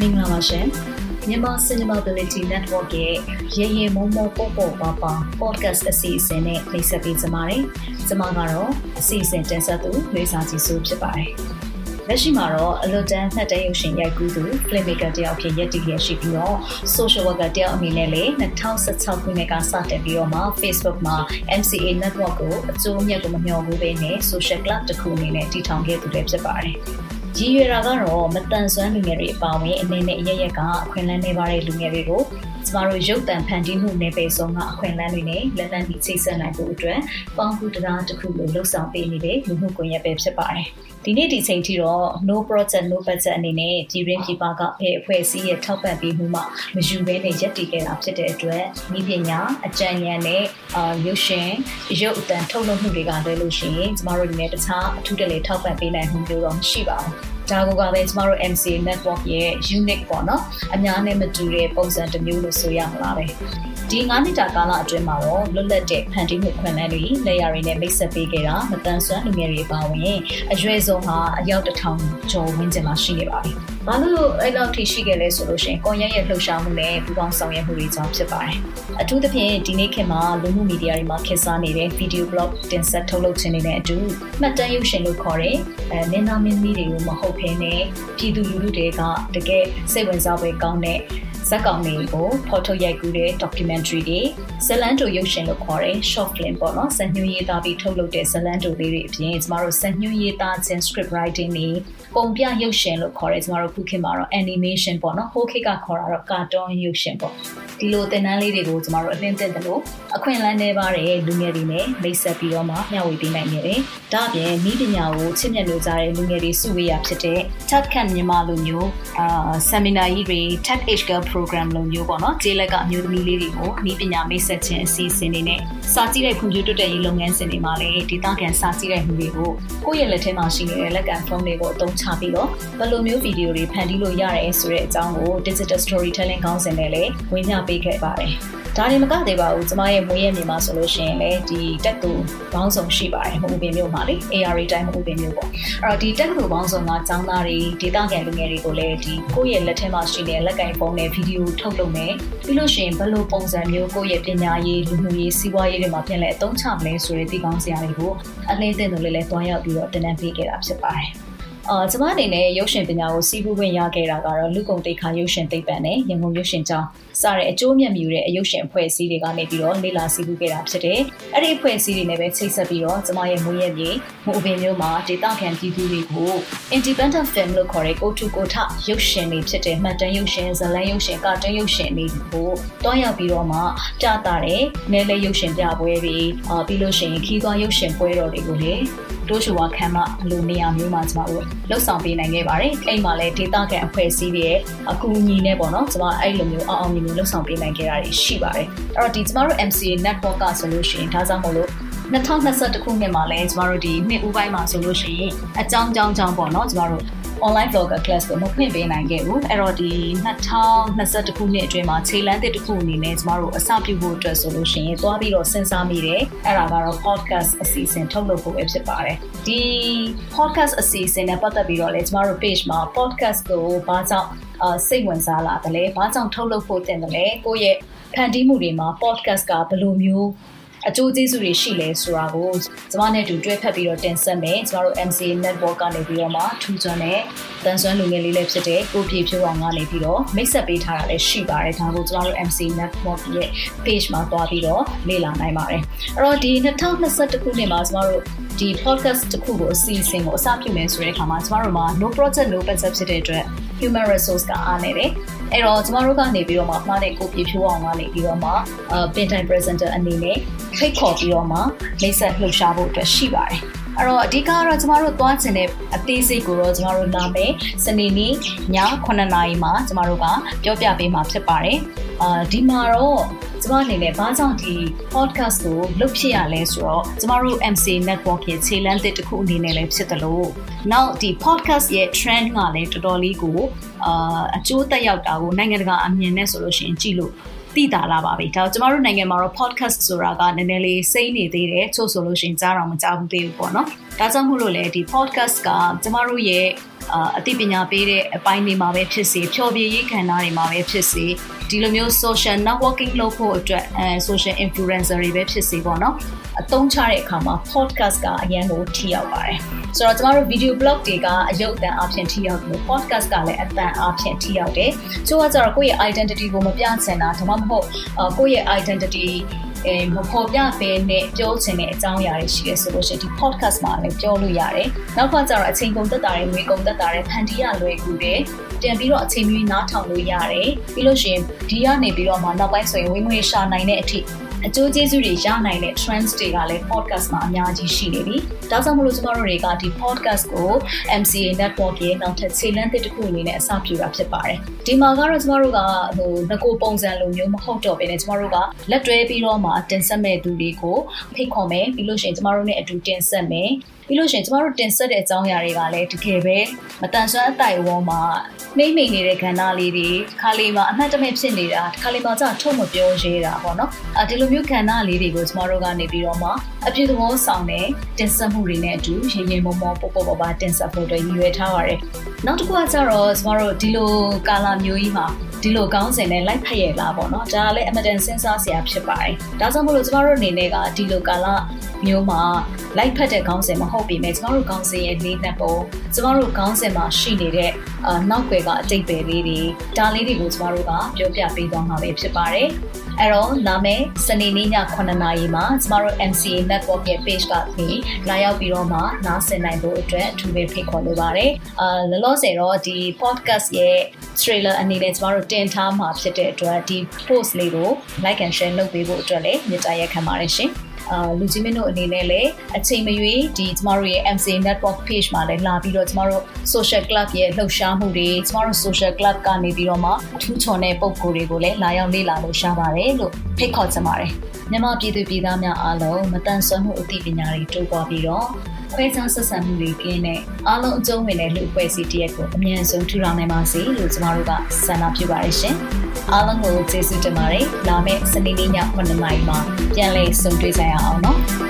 မင်္ဂလာပါရှင်မြန်မာ Cinema Ability Network ရဲ့ရေရေမုံမောပေါ်ပေါ်ပါပါ podcast အစီအစဉ်နဲ့နှိဆက်ပေးကြပါမယ်။ကျွန်မကတော့အစီအစဉ်တင်ဆက်သူလွေစာကြီးစုဖြစ်ပါတယ်။လက်ရှိမှာတော့အလွတ်တန်းမှတ်တမ်းရုပ်ရှင်ရိုက်ကူးသူ filmmaker တယောက်ဖြစ်ရည်တည်ရရှိပြီးတော့ social worker တယောက်အနေနဲ့လည်း2016ခုနှစ်ကစတင်ပြီးတော့မှ Facebook မှာ MCA network ကိုအကျိုးအမြတ်ကိုမမျှော်ဘူးပဲနဲ့ social club တစ်ခုအနေနဲ့တည်ထောင်ခဲ့သူလည်းဖြစ်ပါတယ်။ ရည်ရွယ်တာကတော့မတန်ဆွမ်းလူငယ်တွေအပါအဝင်အနေနဲ့အရရက်ကအခွင့်အလမ်းတွေပါတဲ့လူငယ်တွေကိုကျမတို့ရုပ်တံဖန်တီးမှုနယ်ပယ်ဆုံးကအခွင့်အလမ်းတွေနဲ့လက်လန်းပြီးချိတ်ဆက်နိုင်ဖို့အတွက်ပေါင်းကူတရားတစ်ခုလိုလှုပ်ဆောင်ပေးနေတဲ့လူမှုကွန်ရက်ပဲဖြစ်ပါတယ်။ဒီနေ့ဒီချိန်ထိတော့ no project no budget အနေနဲ့ပြည်ရင်းပြည်ပကဘယ်အဖွဲ့အစည်းရဲ့ထောက်ပံ့ပေးမှုမှမယူဘဲနဲ့ရပ်တည်ခဲ့တာဖြစ်တဲ့အတွက်ဤပညာအကြံဉာဏ်နဲ့အာရုပ်ရှင်ရုပ်အတန်ထုတ်လုပ်မှုတွေကလွဲလို့ရှိရင်ကျမတို့ဒီနေ့တခြားအထူးတလေထောက်ပံ့ပေးနိုင်မှုမျိုးတော့မရှိပါဘူး။ ဒါကိုကပဲကျမတို့ MCA network ရဲ့ unique ပေါ့နော်အများနဲ့မတူတဲ့ပုံစံတစ်မျိုးလို့ဆိုရမှာလားပဲဒီ9နှစ်တာကာလအတွင်းမှာတော့လွတ်လပ်တဲ့ဖန်တီးမှုခွင့်လန်းတွေလက်ရတွေနဲ့မိတ်ဆက်ပေးခဲ့တာမတန်ဆွမ်းလူငယ်တွေပါဝင်အရွယ်ဆုံးဟာအယောက်တစ်ထောင်ကျော်ဝန်းကျင်မှာရှိနေပါပြီ။ဘာလို့အဲ့လောက်ထိရှိခဲ့လဲဆိုလို့ရှိရင်ကွန်ရက်ရဲ့လှုပ်ရှားမှုနဲ့ပူးပေါင်းဆောင်ရွက်မှုတွေကြောင့်ဖြစ်ပါတယ်။အထူးသဖြင့်ဒီနေ့ခေတ်မှာလူမှုမီဒီယာတွေမှာခေတ်စားနေတဲ့ video blog တင်ဆက်ထုတ်လုပ်ခြင်းတွေနဲ့အတူမှတ်တမ်းရုပ်ရှင်လို့ခေါ်တဲ့အဲမင်းသားမင်းသမီးတွေကိုမဟုတ်ဘဲနဲ့ပြည်သူလူထုတွေကတကယ်စိတ်ဝင်စားဖွယ်ကောင်းတဲ့ ဇက်ကောင်တွေကိုဖော်ထုတ်ရိုက်ကူးတဲ့ documentary တွေဇလန်တိုရုပ်ရှင်လို့ခေါ်တဲ့ short film ပေါ့နော်ဇက်ညွှန်းရေးသားပြီးထုတ်လုပ်တဲ့ဇလန်တိုလေးတွေအပြင်ကျမတို့ဇက်ညွှန်းရေးသားခြင်း script writing တွေပုံပြရုပ်ရှင်လို့ခေါ်တဲ့ကျမတို့ခုခေတ်မှာတော့ animation ပေါ့နော်ဟိုခေတ်ကခေါ်တာတော့ cartoon ရုပ်ရှင်ပေါ့ဒီလိုသင်တန်းလေးတွေကိုကျမတို့အလင်းတင်တယ်လို့အခွင့်အလမ်းတွေပါတဲ့လူငယ်တွေနဲ့မိတ်ဆက်ပြီးတော့မှမျှဝေပေးနိုင်နေတယ်။ဒါ့အပြင်ဤပညာကိုချစ်မြတ်လို့ကြတဲ့လူငယ်တွေစုဝေးရဖြစ်တဲ့ TED Camp မြန်မာလိုမျိုးအာ seminar ကြီးတွေ TED Age Girl Program လိုမျိုးပေါ့နော်ကျေးလက်ကအမျိုးသမီးလေးတွေကိုဤပညာမိတ်ဆက်ခြင်းအစီအစဉ်တွေနဲ့စာကြည့်တဲ့ဖွံ့ဖြိုးတိုးတက်ရေးလုပ်ငန်းစဉ်တွေမှာလည်းဒေသခံစာကြည့်တဲ့လူတွေကိုကိုယ့်ရဲ့လက်ထဲမှာရှိနေတဲ့လက်ကန်ဖုန်းတွေကိုအသုံးချပြီးတော့ဘယ်လိုမျိုးဗီဒီယိုတွေဖန်တီးလို့ရတယ်ဆိုတဲ့အကြောင်းကို digital storytelling ခေါင်းစဉ်နဲ့လည်းဝေမျှပေးခဲ့ပါတယ်။ဒါတွေမကသေးပါဘူးကျမရဲ့မွေးရမြေမှာဆိုလို့ရှိရင်လည်းဒီတက်ကူဘောင်းဆောင်ရှိပါတယ်မဟုတ်ပင်မျိုးမှာလေ ARA တိုင်းမဟုတ်ပင်မျိုးပေါ့အဲ့တော့ဒီတက်ကူဘောင်းဆောင်ကចောင်းသားတွေဒေသခံလူငယ်တွေကိုလည်းဒီကိုယ့်ရဲ့လက်ထဲမှာရှိတဲ့လက်ကင်ဖုန်းနဲ့ဗီဒီယိုထုတ်လုပ်မယ်ပြီးလို့ရှိရင်ဘယ်လိုပုံစံမျိုးကိုယ့်ရဲ့ပညာရေးလူမှုရေးစီးပွားရေးတွေမှာပြန်လဲအသုံးချမလဲဆိုတဲ့ဒီကောင်းစရာတွေကိုအလင်းတင်တို့လေးလည်းတွားရောက်ပြီးတော့တင်နန်းပေးခဲ့တာဖြစ်ပါတယ် အာကျမအနေနဲ့ရုပ်ရှင်ပညာကိုစီးပူးခွင့်ရခဲ့တာကတော့လူကုန်တိတ်ခါရုပ်ရှင်သိပ္ပံနဲ့ရန်ကုန်ရုပ်ရှင်ကျောင်းစတဲ့အကျိုးမြတ်မြူတဲ့အရုပ်ရှင်အဖွဲ့အစည်းတွေကနေပြီးတော့လေ့လာစီးပူးခဲ့တာဖြစ်တယ်။အဲ့ဒီအဖွဲ့အစည်းတွေနဲ့ပဲချိတ်ဆက်ပြီးတော့ကျမရဲ့မွေးရမြေမူအပင်မျိုးမှာဒေတာခံပြည်သူတွေကို independent film လို့ခေါ်တဲ့ကိုထုကိုထရုပ်ရှင်တွေဖြစ်တဲ့မှတ်တမ်းရုပ်ရှင်ဇလန်ရုပ်ရှင်ကာတွန်းရုပ်ရှင်တွေကိုတွားရောက်ပြီးတော့မှပြသတဲ့နယ်လေရုပ်ရှင်ပြပွဲတွေအာပြီးလို့ရှိရင်ခီးသွားရုပ်ရှင်ပွဲတော်တွေကိုလည်း တိုးရှူဝါခမ်းမလိုနေရာမျိုးမှာကျမတို့လှုပ်ဆောင်ပေးနိုင်ခဲ့ပါတယ်။အဲ့မှာလည်းဒေတာကန်အဖွဲ့အစည်းတွေရဲ့အကူအညီနဲ့ပေါ့နော်ကျမအဲ့လိုမျိုးအောင်အောင်မြင်မြင်လှုပ်ဆောင်ပေးနိုင်ခဲ့တာတွေရှိပါတယ်။အဲ့တော့ဒီကျမတို့ MCA network ကဆိုလို့ရှိရင်ဒါကြောင့်မို့လို့2021ခုနှစ်မှာလည်းကျမတို့ဒီနှစ်ဦးပိုင်းမှာဆိုလို့ရှိရင်အကြောင်းကြောင်းကြောင်းပေါ့နော်ကျမတို့ online vlogger class ကိုမဖွင့်ပေးနိုင်ခဲ့ဘူးအဲ့တော့ဒီ2021ခုနှစ်အတွင်းမှာခြေလမ်းတစ်ခုအနေနဲ့ကျမတို့အစပြုဖို့အတွက်ဆိုလို့ရှိရင်သွားပြီးတော့စဉ်းစားမိတယ်အဲ့ဒါကတော့ podcast အစီအစဉ်ထုတ်လုပ်ဖို့ပဲဖြစ်ပါတယ်ဒီ podcast အစီအစဉ်နဲ့ပတ်သက်ပြီးတော့လည်းကျမတို့ page မှာ podcast ကိုဘာကြောင့်အစိတ်ဝင်စားလာတယ်လဲဘာကြောင့်ထုတ်လုပ်ဖို့တင်တယ်လဲကိုယ့်ရဲ့ဖန်တီးမှုတွေမှာ podcast ကဘယ်လိုမျိုး အကျိုးကျေးဇူးတွေရှိလဲဆိုတာကိုကျမနဲ့အတူတွဲဖက်ပြီးတော့တင်ဆက်မယ်ကျမတို့ MCA network ကနေပြီးတော့မှထူးချွန်တဲ့တန်ဆွမ်းလူငယ်လေးလည်းဖြစ်တဲ့ကိုပြေဖြိုးအောင်ကနေပြီးတော့မိတ်ဆက်ပေးထားတာလည်းရှိပါတယ်ဒါကိုကျမတို့ MCA network ရဲ့ page မှာတွားပြီးတော့လေ့လာနိုင်ပါတယ်အဲ့တော့ဒီ2021ခုနှစ်မှာကျမတို့ဒီ podcast တစ်ခုကိုအစီအစဉ်ကိုအစပြုမယ်ဆိုတဲ့အခါမှာကျမတို့မှာ no project no budget ဖြစ်တဲ့အတွက် human resource ကအားနေတယ်အဲ့တော့ကျမတို့ကနေပြီးတော့မှမှားတဲ့ကိုပြေဖြိုးအောင်ကနေပြီးတော့မှအပင်တိုင်း presenter အနေနဲ့ဖိတ်ခေါ်ပြီးတော့မှမိတ်ဆက်လှုပ်ရှားဖို့အတွက်ရှိပါတယ်အဲ့တော့အဓိကကတော့ကျမတို့သွားချင်တဲ့အသေးစိတ်ကိုတော့ကျမတို့လာမယ်စနေနေ့ည9:00နာရီမှာကျမတို့ကပြောပြပေးမှာဖြစ်ပါတယ်အာဒီမှာတော့ကျမအနေနဲ့ဘာကြောင့်ဒီ podcast ကိုလုပ်ဖြစ်ရလဲဆိုတော့ကျမတို့ MC network ရဲ့ခြေလှမ်းတစ်ခုအနေနဲ့လည်းဖြစ်တယ်လို့ နောက်ဒီ podcast ရဲ့ trend ကလည်းတော်တော်လေးကိုအာအကျိုးသက်ရောက်တာကိုနိုင်ငံတကာအမြင်နဲ့ဆိုလို့ရှိရင်ကြည့်လို့သိတာလာပါပြီဒါကျမတို့နိုင်ငံမှာတော့ podcast ဆိုတာကနည်းနည်းလေးစိမ့်နေသေးတယ်ချို့ဆိုလို့ရှိရင်ကြားတော့မကြားဘူးသေးဘူးပေါ့နော် ဒါကြောင့်မို့လို့လေဒီ podcast ကကျမတို့ရဲ့အာအသိပညာပေးတဲ့အပိုင်းတွေမှာပဲဖြစ်စေဖြောပြရေးခန္ဓာတွေမှာပဲဖြစ်စေဒီလိုမျိုး social networking လုပ်ဖို့အတွက်အဲ social influencer တွေပဲဖြစ်စေပေါ့နော်အသုံးချတဲ့အခါမှာ podcast ကအရင်ကိုထိရောက်ပါတယ်ဆိုတော့ကျမတို့ video blog တွေကအယုတ်အတန်အဖြစ်ထိရောက်တယ် podcast ကလည်းအတန်အဖြစ်ထိရောက်တယ်ကျိုးကကျတော့ကိုယ့်ရဲ့ identity ကိုမပြချင်တာဒါမှမဟုတ်ကိုယ့်ရဲ့ identity အဲမဖော်ပြပေးနဲ့ပြောချင်တဲ့အကြောင်းအရာတွေရှိရဆိုလို့ရှိရင်ဒီ podcast မှာလည်းပြောလို့ရတယ်။နောက်ကကျတော့အချိန်ကုန်သက်တာတွေငွေကုန်သက်တာတွေဖန်တီးရလွယ်ကူတယ်။ပြန်ပြီးတော့အချိန်မီနားထောင်လို့ရတယ်။ပြီးလို့ရှိရင်ဒီကနေပြီးတော့မှနောက်ပိုင်းဆိုရင်ဝင်ငွေရှာနိုင်တဲ့အထိအကျိုးကျေးဇူးတွေရနိုင်တဲ့ trends တွေကလည်း podcast မှာအများကြီးရှိနေပြီ။ ဒါကြောင့်မလို့ကျမတို့တွေကဒီ podcast ကို MCA network ရဲ့နောက်ထပ်ခြေလှမ်းတစ်ခုအနေနဲ့အစပြုတာဖြစ်ပါတယ်။ဒီမှာကတော့ကျမတို့ကဟိုငကိုပုံစံလိုမျိုးမဟုတ်တော့ဘဲနဲ့ကျမတို့ကလက်တွဲပြီးတော့မှတင်ဆက်မဲ့သူတွေကိုဖိတ်ခေါ်မယ်ပြီးလို့ရှိရင်ကျမတို့နဲ့အတူတင်ဆက်မယ်ပြီးလို့ရှိရင်ကျမတို့တင်ဆက်တဲ့အကြောင်းအရာတွေကလည်းတကယ်ပဲမတန်ဆွမ်းအတိုင်ဝေါ်မှာနှိမ့်မိနေတဲ့ကဏ္ဍလေးတွေခါလေးမှာအမှတ်တမဲ့ဖြစ်နေတာခါလေးမှာကြာထုတ်မပြောရဲတာပေါ့နော်အဲဒီလိုမျိုးကဏ္ဍလေးတွေကိုကျမတို့ကနေပြီးတော့မှအပြည့်သဘောဆောင်တဲ့တင်ဆက်မှုတွေနဲ့အတူရေရေမောမောပေါပေါပါပါတင်ဆက်ဖို့အတွက်ရည်ရွယ်ထားပါတယ်နောက်တစ်ခုကကျတော့ကျမတို့ဒီလိုကာလာမျိုးကြီးမှာ ဒီလိုကောင်းစဉ်နဲ့လိုက်ဖက်ရလားပေါ့နော်ဒါကလည်းအမတန်စဉ်းစားစရာဖြစ်ပါတယ်ဒါကြောင့်မို့လို့ကျမတို့အနေနဲ့ကဒီလိုကာလမျိုးမှာလိုက်ဖက်တဲ့ကောင်းစဉ်မဟုတ်ပေမဲ့ကျမတို့ကောင်းစဉ်ရဲ့လေးနက်ပုံကျမတို့ကောင်းစဉ်မှာရှိနေတဲ့အာနောက်ွယ်ကအတိတ်ပဲလေးတွေဒါလေးတွေကိုကျမတို့ကပြောပြပေးသွားမှာပဲဖြစ်ပါတယ်အဲ့တော့လာမယ့်စနေနေ့ည9:00နာရီမှာကျမတို့ MCA Network ရဲ့ page ကနေလာရောက်ပြီးတော့မှနားဆင်နိုင်ဖို့အတွက်အထူးပဲဖိတ်ခေါ်လိုပါတယ်။အာလောလောဆယ်တော့ဒီ podcast ရဲ့ trailer အနေနဲ့ကျမတို့တင်ထားမှာဖြစ်တဲ့အတွက်ဒီ post လေးကို like and share လုပ်ပေးဖို့အတွက်လည်းမြစ်တာရက်ခံပါတယ်ရှင်။အာလူကြီးမင်းတို့အနေနဲ့လည်းအချိန်မရွေးဒီကျမတို့ရဲ့ MC network page မှာလည်းလာပြီးတော့ကျမတို့ social club ရဲ့လှုပ်ရှားမှုတွေကျမတို့ social club ကနေပြီးတော့မှထူးချွန်တဲ့ပုံကိုယ်တွေကိုလည်းလာရောက်လေ့လာလို့ရှားပါတယ်လို့ဖိတ်ခေါ်ချင်ပါတယ်မြန်မာပြည်သူပြည်သားများအားလုံးမတန်ဆွမ်းမှုအသိပညာတွေတိုးပွားပြီးတော့ ခွဲခြားဆက်ဆံမှုတွေကင်းတဲ့အားလုံးအကျုံးဝင်တဲ့လူအဖွဲ့အစည်းတရက်ကိုအမြန်ဆုံးထူထောင်နိုင်ပါစေလို့ကျမတို့ကဆန္ဒပြုပါတယ်ရှင်။အားလုံးကိုကျေးဇူးတင်ပါတယ်။လာမယ့်စနေနေ့ည9:00နာရီမှာပြန်လည်ဆုံတွေ့ကြရအောင်နော်။